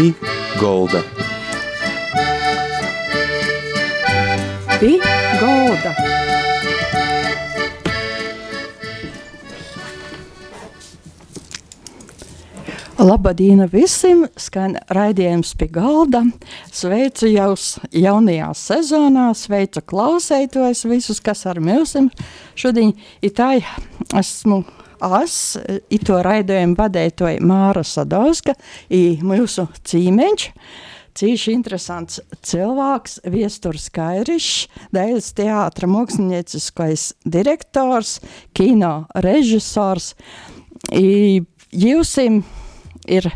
Pī Golda. Pī Golda. Labdien visiem! Skan raidījums pie galda. Sveicu jūs jaunajā sezonā, sveicu klausētojus visus, kas ar mums šodien ir tā, esmu es, ito raidījumu vadētoja Māra Sadauska, i mūsu cīmeņš. Cīši interesants cilvēks, Viesturs Kairišs, Dēļas teātra mākslinieckais direktors, kino režisors. I jūsim ir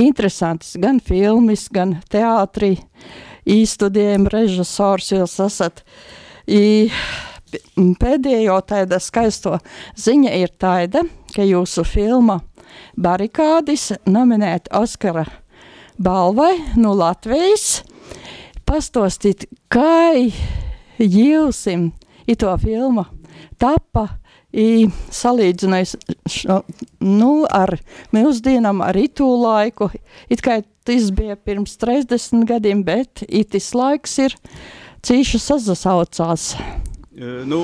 interesants gan filmas, gan teātris, īstudējuma režisors jūs esat. I, pēdējo tāda skaisto ziņa ir tāda, ka jūsu filma Barikādis nominēta Oskara balvai no Latvijas. Pastostīt, kā jūsim ito filmu tapa salīdzinājis nu, ar mūsdienam, ar itu laiku. It kā tas bija pirms 30 gadiem, bet itis laiks ir cīši sazasaucās. Nu,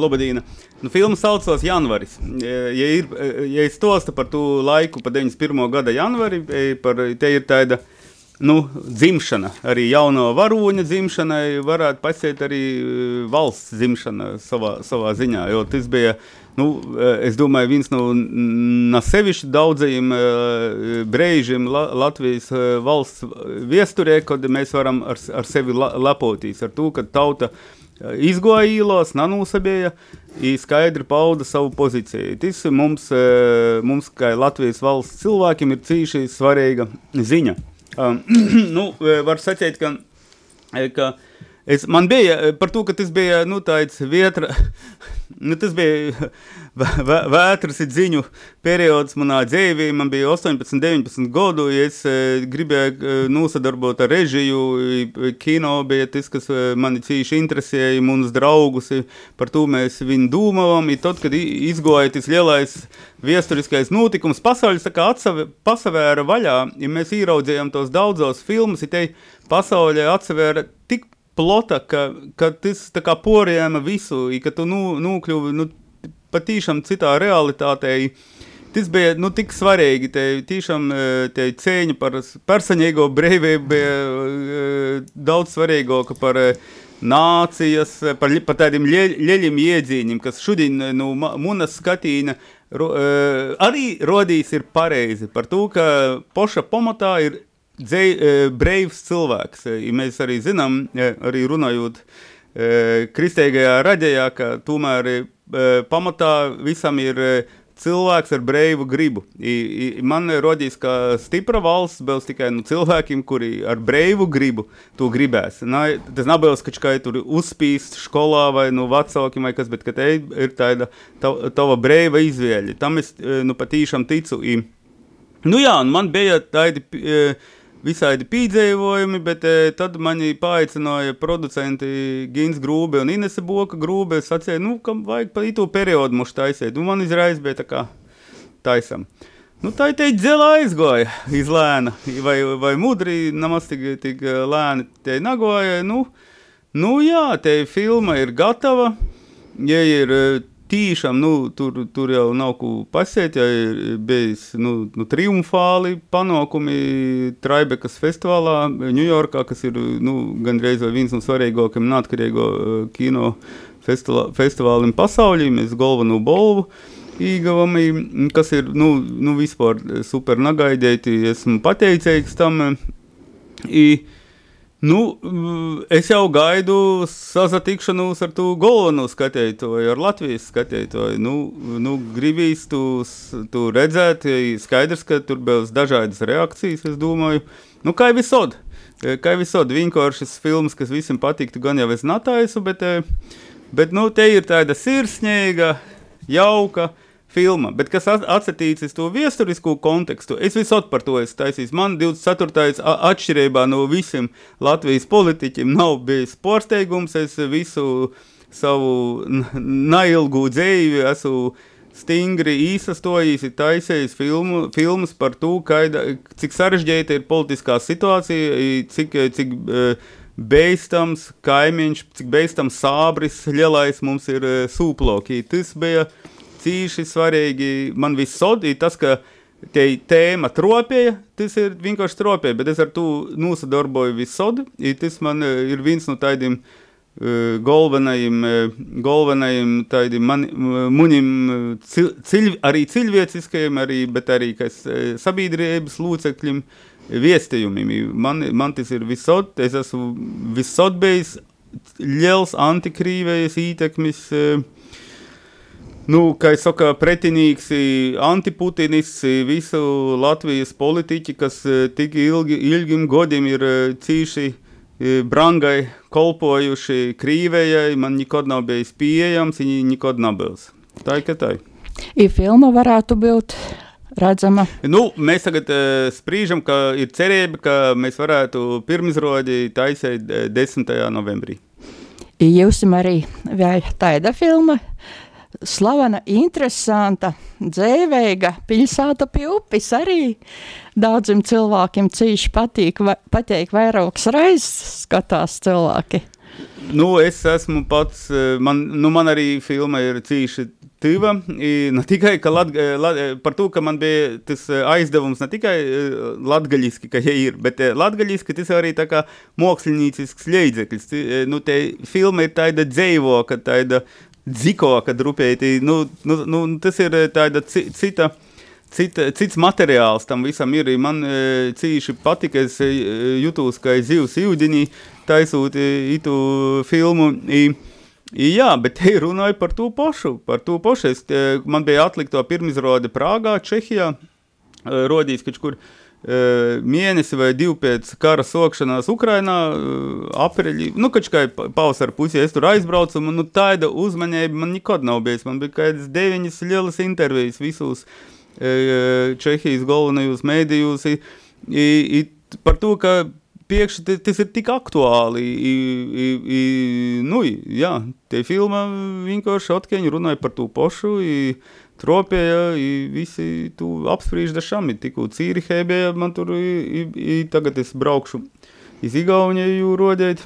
Lobadīna. Nu, filma saucās Janvaris. Ja, ir, ja es stostu par to laiku, pa 91. gada janvari, par, te ir tāda nu, dzimšana, arī jauno varoņa dzimšanai, varētu pasiet arī valsts dzimšana savā, savā ziņā, jo tas bija, nu, es domāju, viens no sevišķi daudzajiem brēžiem Latvijas valsts viesturē, kad mēs varam ar, ar sevi lepoties, ar to, ka tauta izgoja īlos, nanūsabēja, skaidri pauda savu pozīciju. Tas mums, mums, kā Latvijas valsts cilvēkiem, ir cīši svarīga ziņa. Nu, var sacīt, ka, ka es, man bija par to, ka tas bija nu, tāds vietra, nu, tas bija vētras ziņu periods manā dzīvē. Man bija 18, 19 gadu. Es e, gribēju nosadarbot ar režiju, kino bija tas, kas mani cīši interesēja, mūsu draugus. Par to mēs viņu domājam. Tad, kad izgoja tas lielais viesturiskais notikums, pasaules pasavēra vaļā, ja mēs ieraudzījām tos daudzos filmus, ja te pasaulē atsevēra tik plota, ka, ka tas porījama visu, ka tu nu, nokļuvi nu, patīšām citā realitātē. Tas bija nu, tik svarīgi. Te tiešām e, te cīņa par personīgo brīvību bija uh, daudz svarīgāka par uh, nācijas, par, par tādiem lieliem iedzīņiem, kas šodien nu, manas skatīna ro, arī rodīs ir pareizi. Par to, ka poša pamatā ir brīvs cilvēks. Ja mēs arī zinām, arī runājot kristīgajā raidījā, ka tomēr pamatā visam ir cilvēks ar brīvu gribu. I, i, man rodīs, ka stipra valsts būs tikai nu, cilvēkiem, kuri ar brīvu gribu to gribēs. Nā, tas nav bijis, ka tikai tur uzspīst skolā vai nu, vecākiem vai kas, bet ka te ir tāda tava, brīva izvēle. Tam es nu, patīšām ticu. I, nu jā, man bija tādi. Uh, visādi pīdzējumi, bet e, tad mani paaicināja producenti Gins Grūbe un Inese Boka Grūbe. Es sacīju, nu, kam vajag pa itu periodu mums taisīt. Un man izreiz bija tā kā taisam. Nu, tā ir teikt, dzelā aizgoja iz lēna, vai, vai mudri, namaz tik, tik lēni te nagoja. Nu, nu jā, te filma ir gatava, ja ir tiešām nu, tur, tur jau nav ko pasiet, ja ir bijis nu, nu, triumfāli panākumi Traibekas festivālā Ņujorkā, kas ir nu, gandrīz viens no svarīgākajiem neatkarīgo uh, kino festivāliem pasaulī. Mēs galveno balvu īgavam, kas ir nu, nu, vispār super nagaidīti. Esmu pateicīgs tam. I, Nu, mm, es jau gaidu sazatikšanos ar to galveno skatītāju, ar Latvijas skatītāju. Nu, nu, gribīs tu redzēt, skaidrs, ka tur būs dažādas reakcijas, es domāju. Nu, kā visod, kā visod, vienkārši šis filmas, kas visiem patiktu, gan jau es nataisu, bet, bet nu, te ir tāda sirsnīga, jauka, filma, bet kas atsatīts to viesturisko kontekstu, es visot par to esmu taisījis. Man 24. atšķirībā no visiem Latvijas politiķiem nav bijis porsteigums, es visu savu nailgu dzīvi esmu stingri īsastojis, ir taisījis filmu, filmas par to, kaida, cik sarežģīta ir politiskā situācija, cik, cik uh, beigstams kaimiņš, cik beigstams sābris lielais mums ir uh, sūploki. Tas bija cīši svarīgi. Man visodī, tas, ka te tēma tropēja, tas ir vienkārši tropēja, bet es ar to nosadarboju visod, tas man ir viens no tādiem uh, galvenajiem, galvenajiem tādiem man, muņim, cil, arī cilvēciskajiem, arī, bet arī kas sabiedrības lūcekļiem viestījumiem. Man, man tas ir visot, es esmu visot bijis. Liels antikrīvējas ietekmis, nu, kā es saku, pretinīgs, antiputinists, visu Latvijas politiķi, kas tik ilgi, ilgim godiem ir cīši brangai kolpojuši Krīvējai, man nekad nav bijis pieejams, viņi nekad nav bijis. Tā ir, tā ir. Filma varētu būt redzama. Nu, mēs tagad uh, sprīžam, ka ir cerība, ka mēs varētu pirmizrodi taisīt 10. novembrī. Jūs arī vēl tāda filma slavena, interesanta, dzīvīga pilsēta pie upes arī daudziem cilvēkiem cīši patīk, va, patīk vairākas reizes skatās cilvēki. Nu, es esmu pats, eh, man, nu, man arī filma ir cīši tīva, ne tikai lat, lat, par to, ka man bija tas aizdevums ne tikai latgaļiski, ka ja ir, bet latgaļiski tas arī tā kā māksliniecīsks līdzeklis. Nu, te filma ir tāda dzēvoka, tāda dzikoka drupēti, nu, nu, nu, tas ir tāda cita, cita, cits materiāls tam visam ir. Man e, cīši patika, es e, jutos, ka es zivs ūdenī taisot itu filmu. I, jā, bet te runāju par to pašu, par to pašu. Es, man bija atlikto pirmizrode Prāgā, Čehijā, rodīs kaut kur. Uh, mēnesi vai divi pēc kara sokšanās Ukrainā, apreļi, nu, kačkai pavasara pusē es tur aizbraucu, un nu, tāda uzmanība man nekad nav bijis. Man bija kādas deviņas lielas intervijas visos Čehijas galvenajos mēdījos par to, ka priekšā tas ir tik aktuāli. I, i, i, nu, jā, tie filmā vienkārši atkeņi runāja par to pašu. I, tropēja, visi apspriež dažam, tikko Cīrihē bija, man tur, i, i, tagad es braukšu iz Igauniju rodēt,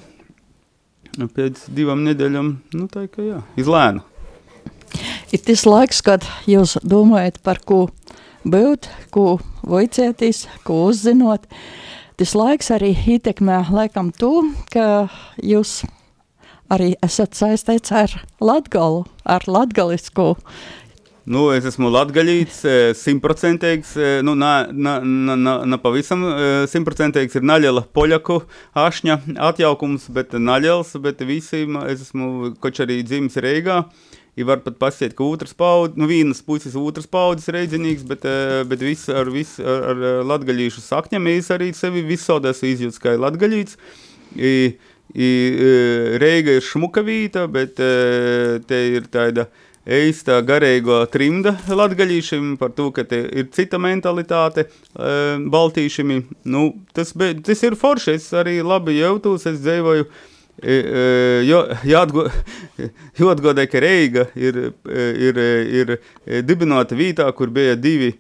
pēc divām nedēļām, nu tā kā jā, iz lēnu. Ir tas laiks, kad jūs domājat par ko būt, ko voicēties, ko uzzinot. Tas laiks arī ietekmē laikam to, ka jūs arī esat saistīts ar latgalu, ar latgalisku Nu, es esmu latgaļīts, simtprocentīgs, nu, na, na, na, na pavisam simtprocentīgs ir naļela poļaku ašņa atjaukums, bet naļels, bet visi, es esmu koč arī dzimis Reigā, ir var pat pasiet, ka otras paudzes, nu, vienas puses otras paudzes reidzinīgs, bet, bet viss ar, vis, ar, ar latgaļīšu sakņam es arī sevi visodās izjūts, kā latgaļīts. I, i, Reiga ir šmukavīta, bet te ir tāda, uh, īsta garīgo trimda latgaļīšiem par to, ka te ir cita mentalitāte e, baltīšiem. Nu, tas, be, tas ir forši, es arī labi jūtos, es dzīvoju. E, e, jo, jāatgo, jāatgodē, ka Reiga ir, e, ir, ir dibināta vietā, kur bija divi,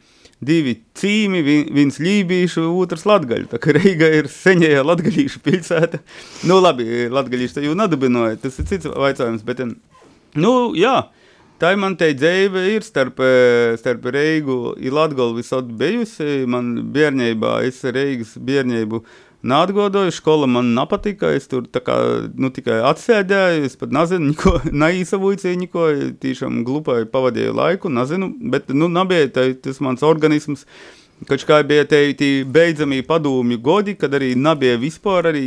divi cīmi, viens lībīšu, otrs latgaļu. Tā kā Reiga ir seņēja latgaļīšu pilsēta. Nu labi, latgaļīšu jau nadibināja, tas ir cits vaicājums, bet, nu jā, Tā man te dzīve, ir starp, eh, starp Reigu un Latviju visot bijusi. Man bērnībā, es Reigas bērnību neatgodoju, skola man nepatika. Es tur kā, nu, tikai atsēdēju, es pat nezinu, neko, neīsavoju, neko, tiešām glupai pavadīju laiku, nezinu, bet, nu, nebija tas mans organisms. Kaut kā bija te beidzamie padomju godi, kad arī nebija vispār arī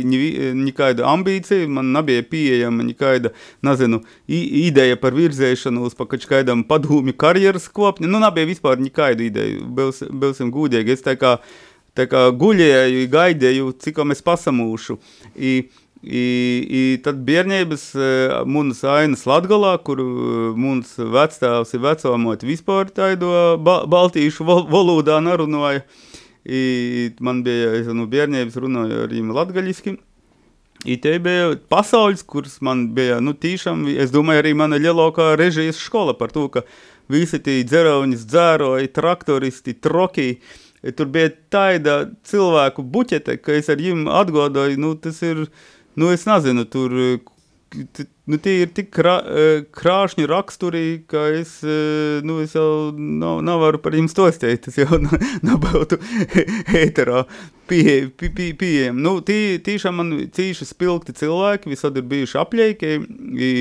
nekāda ambīcija, man nebija pieejama nekāda, nezinu, ideja par virzēšanos pa kaut kādam padomju karjeras kopņu, nu nebija vispār nekāda ideja, būsim gūdīgi, es tā kā, tā kā guļēju, gaidēju, cik mēs pasamūšu. I, I, i tad bērnības munas ainas Latgalā, kur muns vecstāvs ir vecāmot vispār taido ba baltīšu val valodā narunāja. I man bija, es no bērnības runāju ar viņu latgaļiski. I te bija pasaules, kuras man bija, nu, tīšām, es domāju, arī mana lielākā režijas skola par to, ka visi tie dzerauņas dzēroji, traktoristi, troki. Tur bija tāda cilvēku buķete, ka es ar viņiem atgādāju, nu, tas ir, nu, es nezinu, tur nu, tie ir tik krā, krāšņi raksturi, ka es, nu, es jau nav, nevaru par viņiem stostēt, tas jau nebūtu ēterā pieejam. Pie, pie, pie, nu, tī, tīšām man cīši spilgti cilvēki, visad ir bijuši apļēki, i,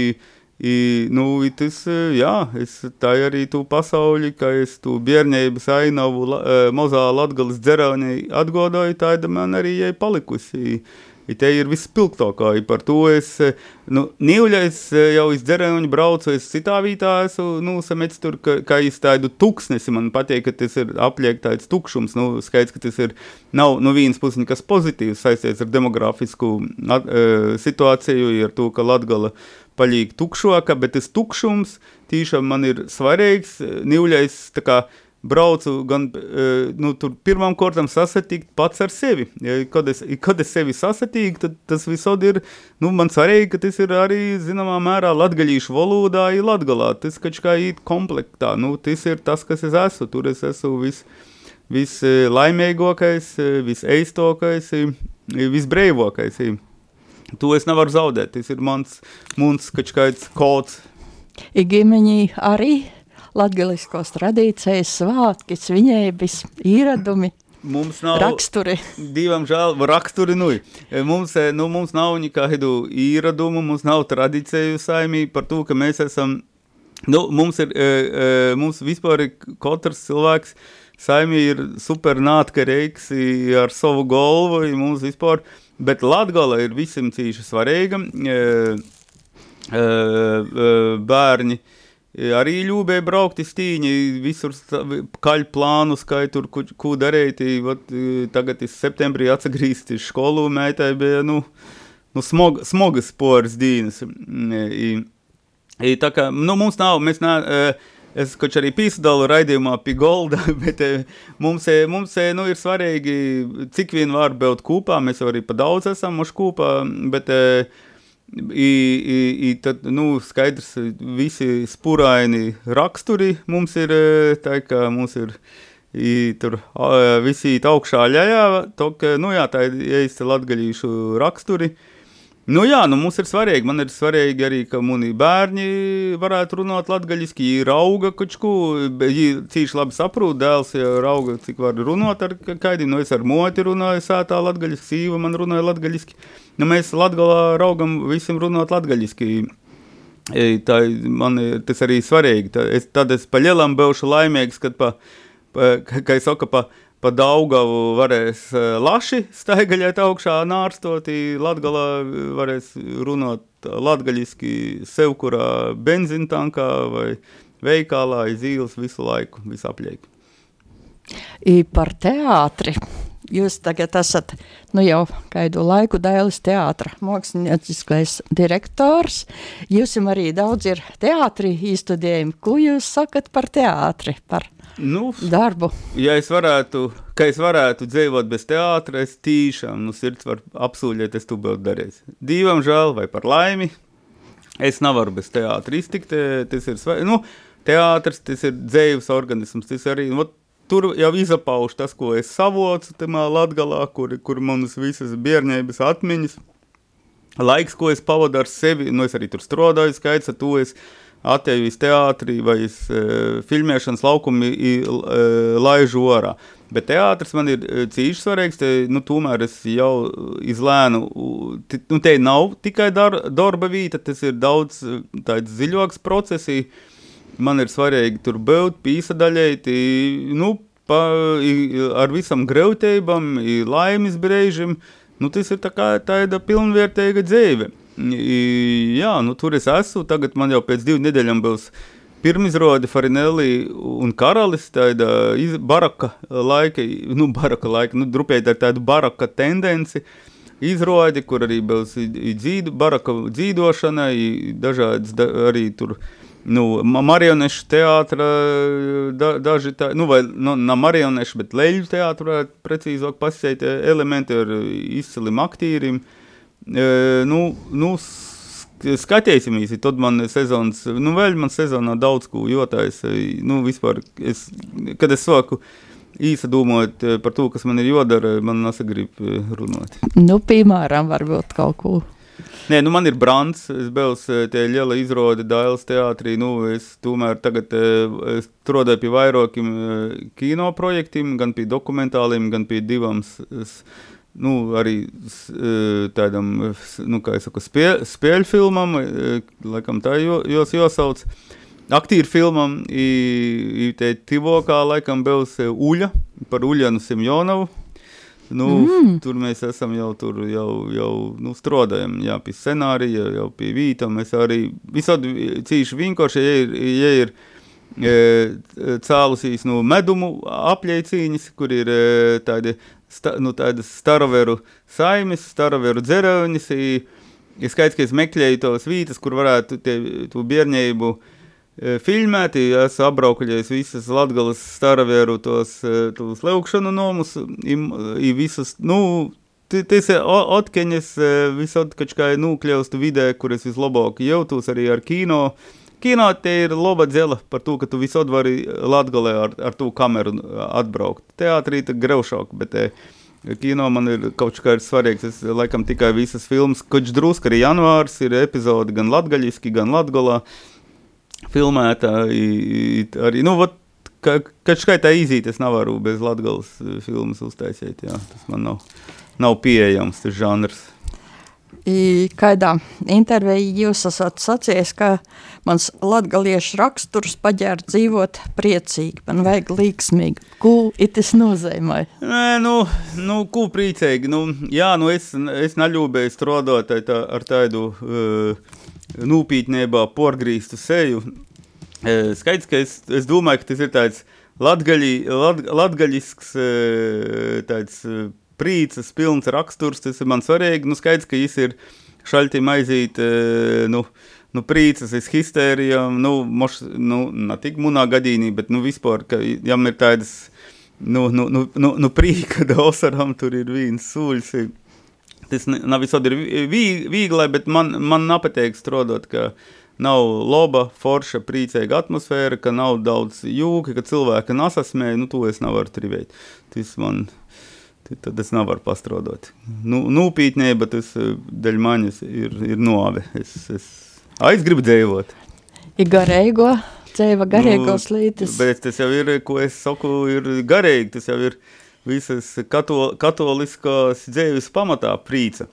i, nu, i tas, jā, es tā arī tu pasauli, ka es tu bierņēbas ainavu la, mozā latgalas dzeraunei atgodoju, tāda man arī palikusi. I te ir vispilgtākā, par to es, nu, Nīvļa es jau izdzerēju un braucu, es citā vītā esmu, nu, samets tur, ka, es tādu tuksnesi, man patīk, ka tas ir apliek tāds tukšums, nu, skaidrs, ka tas ir, nav, nu, viens puses nekas pozitīvs saistīts ar demografisku at, uh, situāciju, ar to, ka Latgala paļīgi tukšoka, bet tas tukšums tīšām man ir svarīgs, Nīvļa es tā kā, braucu gan nu, pirmām kārtām sasatikt pats ar sevi. Ja, kad, es, kad es sevi sasatiku, tad tas visod ir, nu, man svarīgi, ka tas ir arī, zināmā mērā, latgaļīšu valodā, ir latgalā. Tas kaut kā īt komplektā, nu, tas ir tas, kas es esmu, tur es esmu vis, vislaimīgākais, viseistokais, visbreivākais. To es nevaru zaudēt, tas ir mans, mans kaut kāds kods. Igimeņi arī latgaliskos tradīcijas, svātki, svinēbis, īradumi. Mums nav raksturi. Divam žēl, raksturi nu. Mums, nu, mums nav nekādu īradumu, mums nav tradīciju saimī par to, ka mēs esam, nu, mums ir, mums vispār ir katrs cilvēks, saimī ir super nātkarīgs ar savu galvu, mums vispār, bet Latgala ir visam cīši svarīga. Bērni, arī ļūbēja braukt uz tīņi, visur kaļ plānus, kā tur, ko, darīt, vat, tagad septembrī iz skolu, meitai bija, nu, nu smog, smogas poras dīnas. I, i, tā kā, nu, mums nav, mēs nā, es kaut arī pīsdalu raidījumā pie golda, bet mums, mums, nu, ir svarīgi, cik vien var būt kūpā, mēs arī pa daudz esam uz kūpā, bet, I, i, i tad, nu, skaidrs, visi spuraini raksturi mums ir, tā kā mums ir, i, tur visi augšā ļajā, to, ka, nu jā, tā ir īsti latgaļīšu raksturi. Nu jā, nu mums ir svarīgi, man ir svarīgi arī, ka mani bērni varētu runāt latgaļiski, ja rauga kočku, ja cīši labi saprūt, dēls, ja rauga, cik var runāt ar kaidim, nu es ar moti runāju sētā latgaļiski, sīva man runāja latgaļiski. Nu, mēs Latvijā raugam visiem runāt latviešu. Tā man tas arī svarīgi. Tā, es, tad es pa lielam būšu laimīgs, kad, pa, pa, kā es saku, pa, pa Daugavu varēs laši staigaļēt augšā nārstoti, Latgalā varēs runāt latgaļiski sev, kurā benzintankā vai veikalā, zīles visu laiku, visu aplieki. I par teātri Jūs tagad esat nu jau kādu laiku Dailas teātra mākslinieckais direktors. Jūs arī daudz ir teātri īstudējumi. Ko jūs sakat par teātri, par nu, darbu? Ja es varētu, ka es varētu dzīvot bez teātra, es tīšām, nu sirds var apsūļēt, es to būtu darījis. Dīvam žēl vai par laimi, es nevaru bez teātra iztikt, tas ir svarīgi. Nu, teātris, tas ir dzīves organisms, tas arī, nu, tur jau izpauž tas, ko es savocu tajā latgalā, kur, kur manas visas bērnības atmiņas. Laiks, ko es pavadu ar sevi, nu es arī tur strādāju, skaits, ar to es atēju uz teātrī vai uz uh, filmēšanas laukumu uh, laižu orā. Bet teātris man ir cīši svarīgs, te, nu, tomēr es jau izlēnu, nu, te nav tikai dar, darba vīta, tas ir daudz tāds ziļoks procesī, uh, man ir svarīgi tur būt pīsadaļai, nu, pa, ar visam grautībām, laimes brīžiem. Nu, tas ir tā kā tāda pilnvērtīga dzīve. I, jā, nu, tur es esmu. Tagad man jau pēc divām nedēļām būs pirmizrāde Farinelli un Karalis. Tāda baraka laika, nu, baraka laika, nu, drupēt ar tādu baraka tendenci. Izrādi, kur arī būs dzīdu, baraka dzīdošana, dažādas da, arī tur nu, marionešu teātra, da, daži tā, nu, vai nu, nav marionešu, bet leļu teātra, precīzāk pasēt elementi ar izciliem aktīriem. E, nu, nu, skatīsimies, tad man sezonas, nu, vēl man sezonā daudz ko jotais, nu, vispār, es, kad es sāku īsa domājot par to, kas man ir jodara, man nesagrib runāt. Nu, piemēram, varbūt kaut ko. Nē, nu man ir brands, es biju tie liela izrāde Dailas teātrī, nu es tomēr tagad es strādāju pie vairākiem kino projektiem, gan pie dokumentāliem, gan pie divām nu, arī tādam, nu, kā saku, spie, spēļu filmam, laikam tā jos jāsauc. Aktīru filmam, i, i te tivokā laikam bijis Uļa par Uļanu Simjonovu. Nu, mm. Tur mēs esam jau, tur jau, jau nu, strādājam, jā, pie scenārija, jau pie vīta. Mēs arī visādi cīši vienkārši, ja ir, ja ir e, cēlusīs no medumu apļaicīņas, kur ir e, tādi sta, nu, tādas staroveru saimes, staroveru dzeraunis. Ir skaidrs, ka es meklēju tos vītas, kur varētu tie, tu bērnību e, filmēt. Es apbraukļoju visas Latgales staroveru tos, e, tos leukšanu nomus, i, i visas, nu, Tas ir atkeņas e, visādi, kā nukļaustu vidē, kur es vislabāk jūtos arī ar kino. Kino te ir laba dzela par to, ka tu visādi vari Latgalē ar, ar to kameru atbraukt. Teātrī tā greušāk, bet e, kino man ir kaut kā ir svarīgs. Es laikam tikai visas filmas, koč drusk arī janvārs ir epizodi gan latgaļiski, gan Latgalā filmēta. Arī, nu, vat, ka, kad skaitā izīti, es nevaru bez Latgales filmas uztaisīt, jā, tas man nav nav pieejams tas žanrs. I kādā intervijā jūs esat sacījis, ka mans latgaliešu raksturs paģēr dzīvot priecīgi, man vajag līksmīgi. Ko tas nozīmē? Nē, nu, nu ko priecīgi. Nu, jā, nu es, es neļūbēju strādāt tā, ar tādu uh, nūpītniebā porgrīstu seju. Uh, skaidrs, ka es, es domāju, ka tas ir tāds latgaļi, lat, latgaļisks uh, tāds. Uh, prīcas, pilns raksturs, tas ir man svarīgi. Nu, skaidrs, ka viņš ir šaļķi maizīt, nu, nu prīcas, es histērijam, nu, moš, nu, ne tik munā gadīnī, bet, nu, vispār, ka jam ir tādas, nu, nu, nu, nu, nu prīka dosaram, tur ir viens sūļs. Tas nav visādi viegli, bet man, man nepatīk strādāt, ka nav laba, forša, priecīga atmosfēra, ka nav daudz jūka, ka cilvēki nesasmēja, nu, to es nevaru trivēt. Tas man tad es nevaru pastrādāt. Nu, Nūpītnē, bet es eh, daļai manis ir, ir novi. Es, es, es gribu dzīvot. Ir garīgo, dzīva garīgos nu, lītis. Bet tas jau ir, ko es saku, ir garīgi. Tas jau ir visas kato, katoliskās dzīves pamatā prīca.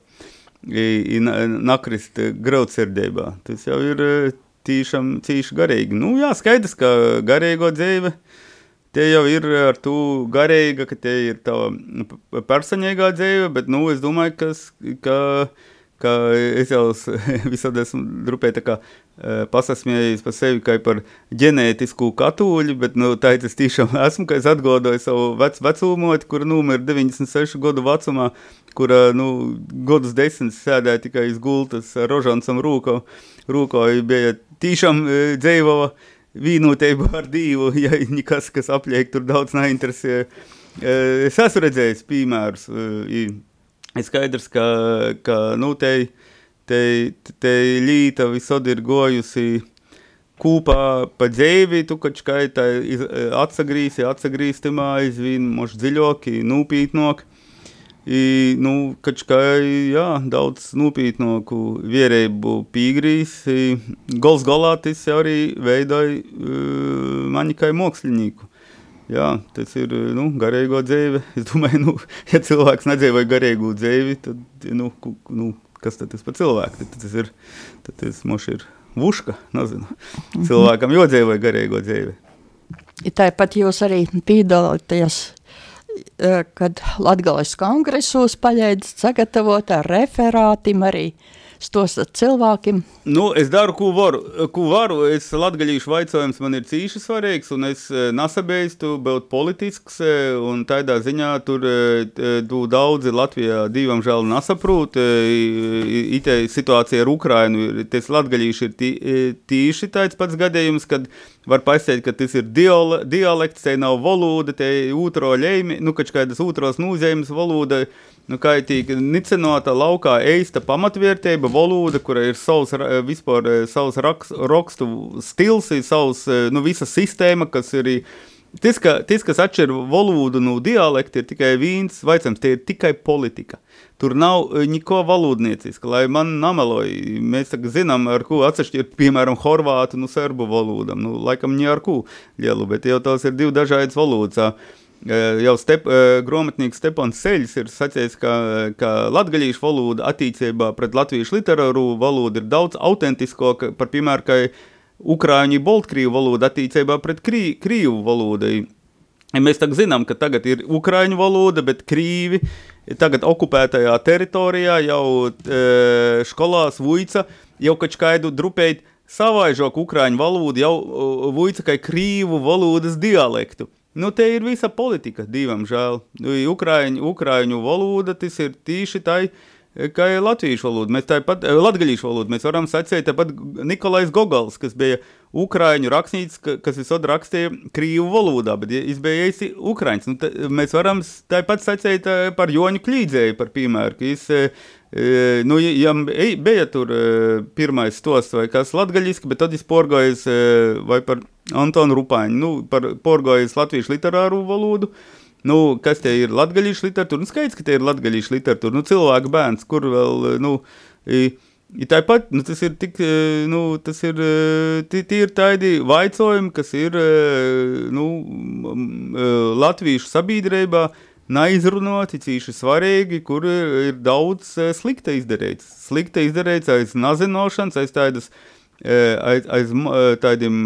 Nakrist grautsirdībā. Tas jau ir eh, tīšām, tīši garīgi. Nu jā, skaidrs, ka garīgo dzīve – Tie jau ir ar to garīga, ka tie ir tā personīgā dzīve, bet, nu, es domāju, kas, ka, ka es jau visādi esmu drupēji kā pasasmējies par sevi kā par ģenētisku katoļu, bet, nu, tā es tiešām esmu, ka es atgodoju savu vec, vecumoti, kura numur 96 gadu vecumā, kura, nu, godus desmit sēdēja tikai iz gultas rožancam rūko, rūko, bija tiešām dzīvova, vienotību ar divu, ja nekas, kas apliek, tur daudz neinteresē. Es esmu redzējis piemērus. Ir skaidrs, ka, ka nu, te, te, te līta visod ir gojusi kopā pa dzīvi, tu kaut kā tā atsagrīsi, atsagrīstamā, aizvien moši dziļoki, nūpītnoki. I, nu, kā jā, daudz nopietnāku vierību pīgrīs. Gols golā tas arī veidoja uh, mani kā mākslinieku. Jā, tas ir nu, garīgo dzīve. Es domāju, nu, ja cilvēks nedzīvoja garīgu dzīvi, tad nu, nu, kas tad tas par cilvēku? Tad tas ir, tad tas ir vuška, nezinu. Cilvēkam jodzīvoja garīgo dzīvi. Tāpat jūs arī piedalāties kad Latgales kongresos paļēdz sagatavot ar referātim arī stostat cilvēkiem? Nu, es daru, ko varu. Ko varu. Es latgaļīšu vaicojums man ir cīši svarīgs, un es nasabēstu būt politisks, un tādā ziņā tur tu daudzi Latvijā divam žēl nesaprūt. Itē situācija ar Ukrainu, tas latgaļīši ir tī, tīši tāds pats gadījums, kad var pasēt, ka tas ir diole, dialekts, te nav valoda, te otro ļeimi, nu, kač kādas otros nūzējumas valoda, nu, kaitīgi nicenota laukā eista pamatvērtība, valoda, kura ir savs, vispār savs raks, rakstu stils, savs, nu, visa sistēma, kas ir Tas, ka, tas, kas atšķir valodu no dialekta, ir tikai viens vaicams, tie ir tikai politika. Tur nav e, neko valodnieciska, lai man nameloja. Mēs tagad zinām, ar ko atsevišķi ir, piemēram, horvātu no serbu valodam. Nu, laikam, ne ar ko lielu, bet jau tās ir divi dažādas valodas. E, jau step, e, grāmatnieks Stepans Seļs ir sacījis, ka, ka latgaļīšu valoda attīcībā pret latviešu literāru valodu ir daudz autentiskāka par, piemēram, Ukrāņu Baltkrievu valoda attiecībā pret krī, Krievu valodai. Mēs tagad zinām, ka tagad ir Ukrāņu valoda, bet Krīvi tagad okupētajā teritorijā jau e, skolās Vuica jau kaut kādu drupēt savaižoku Ukrāņu valodu, jau Vuica kā Krīvu valodas dialektu. Nu, te ir visa politika, divam žēl. Ukrāņu, Ukrāņu valoda, tas ir tīši tai, uh, kā ir latviešu valoda. Mēs tāpat, eh, latgalīšu valodu, mēs varam sacīt, tāpat Nikolais Gogals, kas bija ukraiņu rakstnīts, kas visod rakstīja krīvu valodā, bet viņš bija īsi ukraiņš. Nu, tā, mēs varam tāpat sacīt eh, par Joņu Klīdzēju, par piemēru, ka viņš, eh, nu, ja bija tur pirmais stos vai kas latgaļiski, bet tad viņš porgojas vai par Antonu Rupāņu, nu, par porgojas latviešu literāru valodu, Nu, kas te ir latgaļīša literatūra? Nu, skaidrs, ka te ir latgaļīša literatūra. Nu, cilvēku bērns, kur vēl, nu, i, i tāpat, nu, tas ir tik, nu, tas ir, tie ir tādi vaicojumi, kas ir, nu, latviešu sabiedrībā neizrunāti, cīši svarīgi, kur ir daudz slikta izdarīts. Slikta izdarīts aiz nazinošanas, aiz tādas, aiz, aiz tādiem,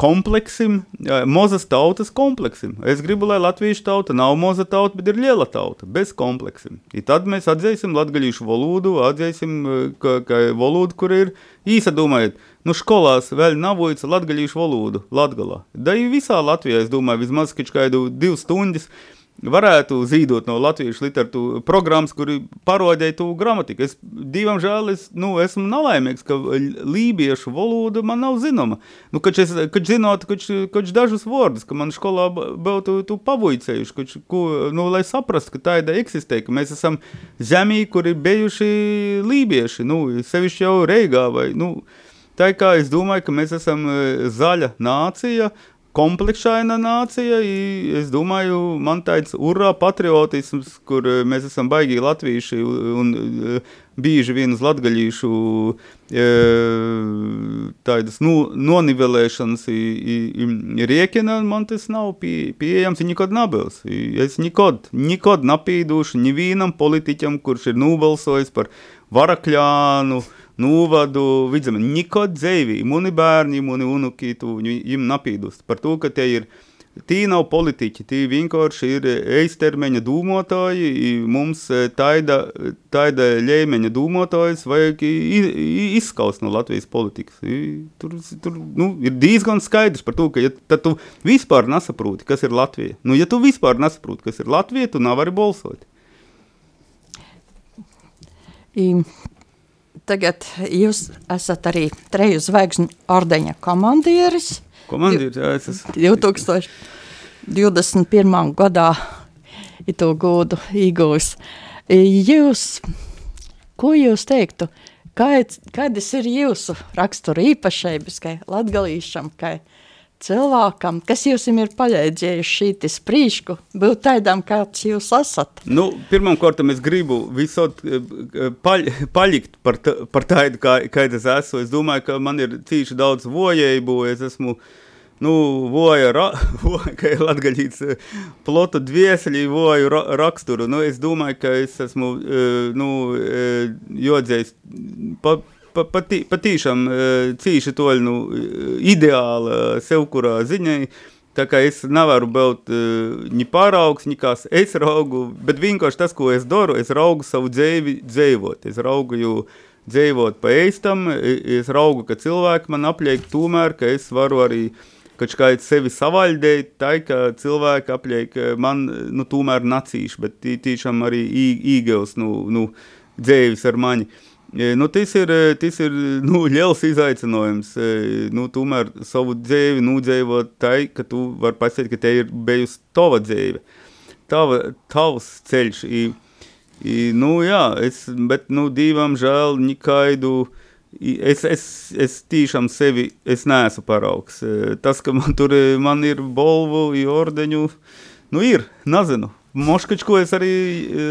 kompleksim, mozas tautas kompleksim. Es gribu, lai latviešu tauta nav moza tauta, bet ir liela tauta, bez kompleksim. I tad mēs atzīsim latgaļīšu valodu, atzīsim, ka, ka valodu, kur ir īsa domājot, nu skolās vēl nav vojca latgaļīšu valodu Latgalā. Da i visā Latvijā, es domāju, vismaz kādu divas stundas, varētu zīdot no latviešu literatūras programmas, kuri parodēja to gramatiku. Es divam žēl, es, nu, esmu nelaimīgs, ka lībiešu valoda man nav zinama. Nu, kad es, kad zinot, kad, kad dažus vārdus, ka man skolā būtu tu pavojcējuši, kad, ko, nu, lai saprastu, ka tāda eksistē, ka mēs esam zemī, kur ir bijuši lībieši, nu, sevišķi jau Reigā vai, nu, tā kā es domāju, ka mēs esam e, zaļa nācija, kompleksaina nācija. Es domāju, man tāds urā patriotisms, kur eh, mēs esam baigi latvieši un eh, bieži vien uz latgaļīšu eh, tādas nu, nonivelēšanas riekina, man tas nav pie, pieejams, nekad nebūs. Es nekad, nekad napīduši nevienam politiķam, kurš ir nobalsojis par varakļānu, uh, novadu vidzemē. Nikod dzēvī, muni bērni, muni unuki, tu viņam napīdust par to, ka tie ir Tī nav politiķi, tī vienkārši ir eistermeņa dūmotāji, mums e, taida, taida ļēmeņa dūmotājs vajag izskaust no Latvijas politikas. Tur, tur nu, ir diezgan skaidrs par to, ka ja tu vispār nesaproti, kas ir Latvija. Nu, ja tu vispār nesaproti, kas ir Latvija, tu nevari balsot. I tagad jūs esat arī treju zvaigžņu ordeņa komandieris. Komandieris, jā, es esmu. 2021. gadā to godu īgūs. Jūs, ko jūs teiktu, kād, kādas ir jūsu rakstura īpašības, kā latgalīšam, kā cilvēkam, kas jums ir palīdzējuši šī sprīšku, būt tādam, kāds jūs esat? Nu, Pirmkārt, es gribu visot eh, eh, paļ, paļikt par, tā, par tādu, kā, kā es esmu. Es domāju, ka man ir cīši daudz vojēju, es esmu nu, voja, ra, voja, ka ir latgaļīts eh, plota dviesļi, voju ra, raksturu. Nu, es domāju, ka es esmu, nu, jodzējis pa, patī, patīšām cīši toļ nu, ideāla sev kurā ziņai. Tā kā es nevaru būt uh, ni pāraugs, ni kas es raugu, bet vienkārši tas, ko es daru, es raugu savu dzīvi dzīvot. Es raugu jau dzīvot pa eistam, es raugu, ka cilvēki man apliek tomēr, ka es varu arī kaut kā sevi savaļdēt, tā ka cilvēki apliek man, nu, tomēr nacīši, bet tiešām arī īgevs, nu, nu, dzīvis ar mani. Uh, E, Nu, tas ir, tas ir nu, liels izaicinājums. Nu, tomēr savu dzīvi nudzīvot tā, ka tu vari pasakāt, ka te ir bijusi tava dzīve, tava, tavs ceļš. I, i, nu, jā, es, bet nu, divam žēl nekaidu. Es, es, es tiešām sevi es neesmu paraugs. Tas, ka man tur man ir bolvu, ordeņu, nu ir, nezinu. Moškaču, ko es arī e,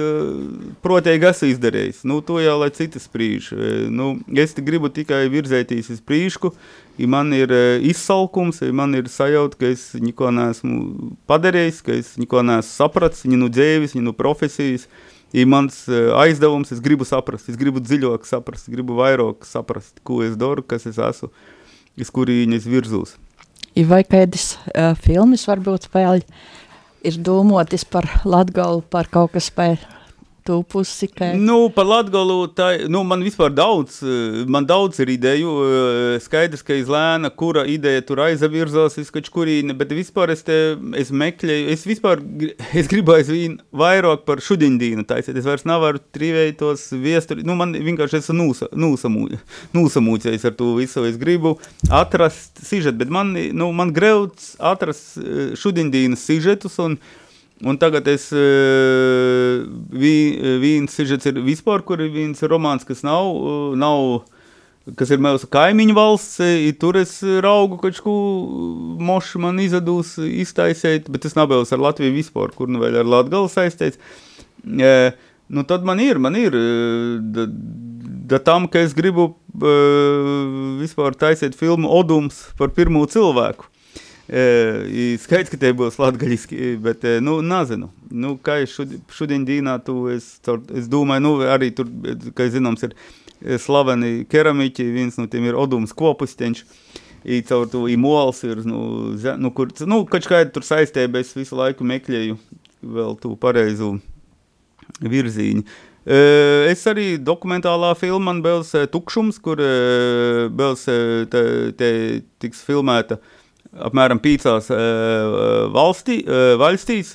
protīgi esmu izdarījis. Nu, to jau lai citi spriež. E, Nu, es gribu tikai virzēties uz priekšu, ja man ir e, izsalkums, ja man ir sajūta, ka es neko neesmu padarījis, ka es neko neesmu sapratis, ne no dzīves, ne no profesijas. Ja mans aizdevums, es gribu saprast, es gribu dziļāk saprast, gribu vairāk saprast, ko es daru, kas es esmu, uz kurienes virzos. Vai kādas uh, filmas varbūt vēl ir domātas par Latgalu, par kaut kas par tū pusi, ka Nu, par Latviju tā nu, man vispār daudz, eh, man daudz ir ideju. eh, Skaidrs, ka izlēna, kura ideja tur aizavirzās kaut kurieni, bet vispār es, te, es meklēju, es vispār es gribu aizvien vairāk par šudindīnu taisīt. Es vairs nevaru trīvēt tos viesturi. Nu, man vienkārši esmu nūsa, nūsamū, nūsamūcējis ar to visu. Es gribu atrast sižetu, bet man, nu, man greuts atrast eh, šudindīnas sižetus un Un tagad es vi, viens sižets ir vispār, kur ir viens romāns, kas nav, uh, nav kas ir mūsu kaimiņu valsts, i tur es raugu kaut ko mošu man izadūs iztaisēt, bet nav bijis ar Latviju vispār, kur nu vēl ar Latgalu saistīts. Uh, nu tad man ir, man ir, da, da tam, ka es gribu uh, vispār taisīt filmu Odums par pirmo cilvēku. E, skaidrs, ka tie būs latgaļiski, bet, nu, nezinu. Nu, kā es šodien dīnā, tu, es, es domāju, nu, arī tur, kā zināms, ir slaveni keramiķi, viens no tiem ir Odums kopusteņš, I caur to īmols ir, nu, nu, kur, nu, kaut kā tur saistē, bet es visu laiku meklēju vēl tu pareizu virzīņu. E, Es arī dokumentālā filmā Bels Tukšums, kur Bels te, te tiks filmēta apmēram pīcās e, valstī, e, valstīs,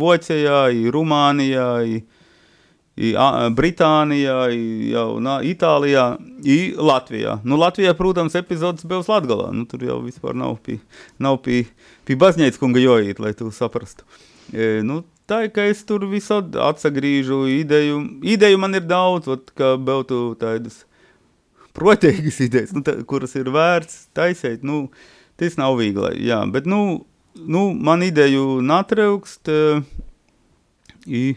Vācijā, Rumānijā, Britānijā, i jau nā, Itālijā, i Latvijā. Nu, Latvijā, protams, epizodes bija uz Latgalā. Nu, tur jau vispār nav pie, nav pie, pie baznīcas kunga jojīt, lai tu saprastu. E, nu, tā ir, ka es tur visad atsagrīžu ideju. Ideju man ir daudz, ot, kā būtu tādas protīgas idejas, nu, tā, kuras ir vērts taisīt. Nu, tas nav viegli, jā, bet, nu, nu man ideju natraukst. Uh, i,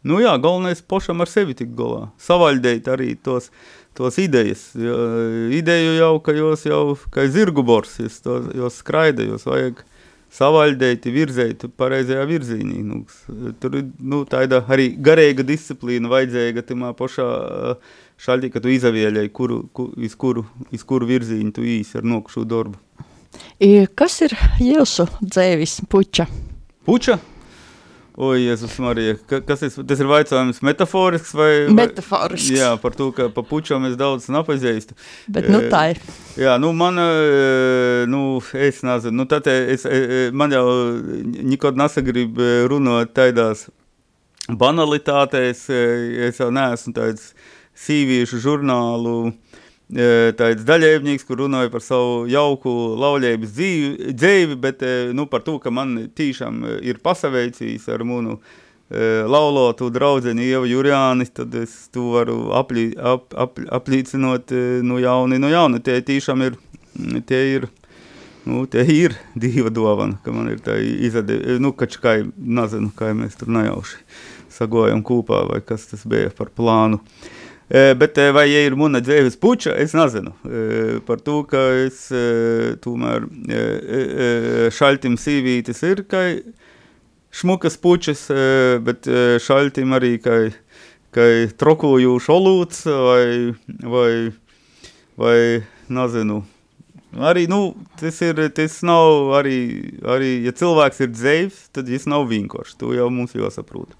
Nu jā, galvenais pašam ar sevi tik galā. Savaļdēt arī tos, tos idejas. Jo, ideju jau, ka jūs jau, kā zirgu bors, jūs, to, jūs skraida, jūs vajag savaļdēt, virzēt pareizajā virzīnī. Nu, tur ir nu, tāda arī garīga disciplīna vajadzīga tamā pašā eh, šādi, ka tu izavieļai, kuru, ku, iz, kuru, iz kuru virzīņu tu īsi ar nokušu darbu. I, kas ir jūsu dzēvis puča? Puča? Oi, Jēzus Marija, ka, kas ir, tas ir vaicājums metaforisks vai? Metaforisks. Jā, par to, ka pa pučām es daudz nepazīstu. Bet nu E, tā ir. Jā, nu man, e, nu es nezinu, nu tad es, e, man jau nekad nesagrib runāt taidās banalitātēs, es jau neesmu tāds sīviešu žurnālu e, tāds daļēvnieks, kur runāja par savu jauku lauļēbas dzīvi, dzīvi, bet e, nu, par to, ka man tīšām e, ir pasaveicījis ar munu laulotu draudzeni Ievu Jurjāni, tad es to varu aplī, ap, ap, aplīcinot no jauni, no jauni. Tie tīšām ir, tie ir, nu, tie ir diva dovana, ka man ir tā izade, nu, kač kā, nezinu, kā mēs tur nejauši sagojam kūpā, vai kas tas bija par plānu. E, bet e, vai ja ir muna dzīves puča, es nezinu. E, par to, ka es e, tomēr e, e, e, šaltim sīvītis ir, ka šmukas pučas, e, bet e, šaltim arī, ka, ka trokojošs olūts vai, vai, vai nezinu. Arī, nu, tas ir, tas nav arī, arī, ja cilvēks ir dzīves, tad viņš nav vienkārši, to jau mums jāsaprot.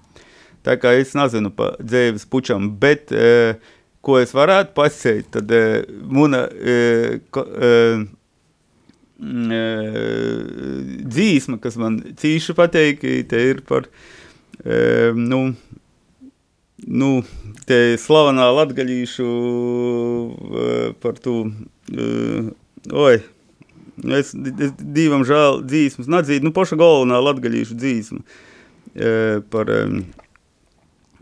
Tā kā es nezinu par dzīves pučam, bet e, ko es varētu pasēt, tad e, muna e, ko, e, e, dzīsma, kas man cīši pateik, te ir par, e, nu, nu, te slavenā latgaļīšu uh, par to, uh, oi, es, es divam žēl dzīsmas, nadzīt, nu, poša galvenā latgaļīšu dzīsma uh, par um,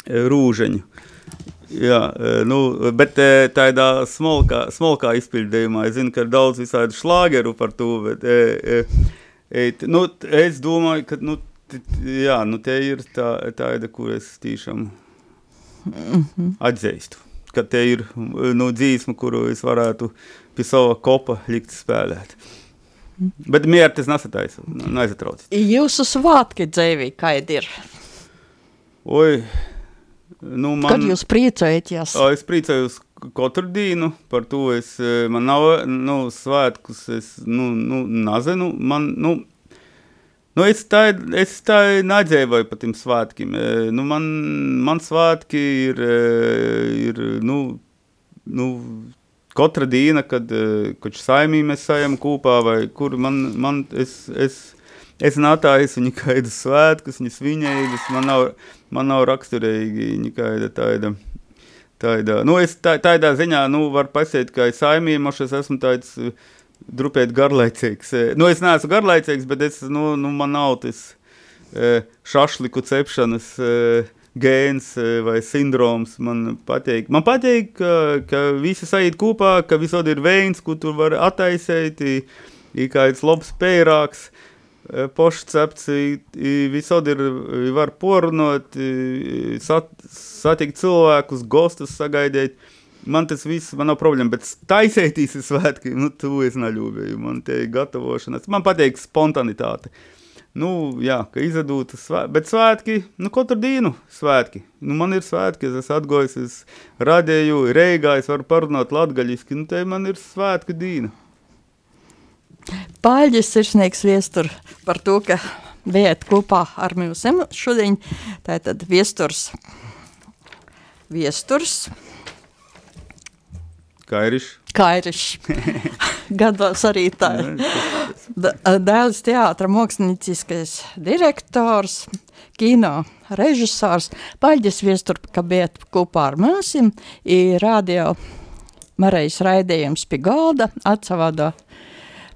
rūžeņu. Jā, nu, bet tādā smolkā, smolkā izpildījumā es zinu, ka ir daudz visādi šlāgeru par to, bet et, nu, es domāju, ka, nu, jā, nu, te ir tā, tāda, kur es tiešām mm -hmm. atzīstu. Ka te ir nu, dzīsma, kuru es varētu pie sava kopa likt spēlēt. Mm. Bet mieru tas nesataisa, neaiztrauc. Jūsu svātki dzēvī, kādi ir? Oi, nu man... Kad jūs priecējaties? Es priecājos katru dienu, par to es, man nav, nu, svētkus, es, nu, nu, nezinu, man, nu, Nu, es tā, es tā nedzīvoju par tiem svētkiem. Nu, man, man svētki ir, ir nu, nu, katra diena, kad kaut saimī mēs sajam kopā, vai kur man, man es, es, es nātājas viņa kaida svētkus, viņa sviņējas, man nav, man nav raksturīgi viņa kaida tāda. Tāda, nu, es tā, tādā ziņā, nu, var pasēt, ka saimī, moš es esmu tāds, uh, drupēt garlaicīgs. Eh, nu, es neesmu garlaicīgs, bet es, nu, nu, man nav tas eh, šašliku cepšanas eh, gēns vai sindroms. Man patīk, man patīk ka, ka visi saīt kopā, ka visādi ir veins, ko tur var attaisēt, ir kāds labs pērāks. Pošcepts, visādi ir, var porunot, sat, satikt cilvēkus, gostus sagaidīt. Man tas viss, nav problēma, bet taisētīs ir svētki, nu, tu es neļūbēju, man te ir gatavošanas, man patīk spontanitāte. Nu, jā, ka izadūta svētki, bet svētki, nu, katru dienu svētki. Nu, man ir svētki, es esmu atgojis, es radēju, reigā, es varu parunāt latgaļiski, nu, te man ir svētku dīna. Pāļģis sirsnieks viestur par to, ka bijāt kopā ar mums šodien, tātad viesturs, viesturs, Kairišs. Kairišs. Gados arī tā. Dēls teātra mākslinieckais direktors, kino režisors, Paļģis viestur, ka biet kopā ar mums, ir radio Marejas raidījums pie galda, atsavādo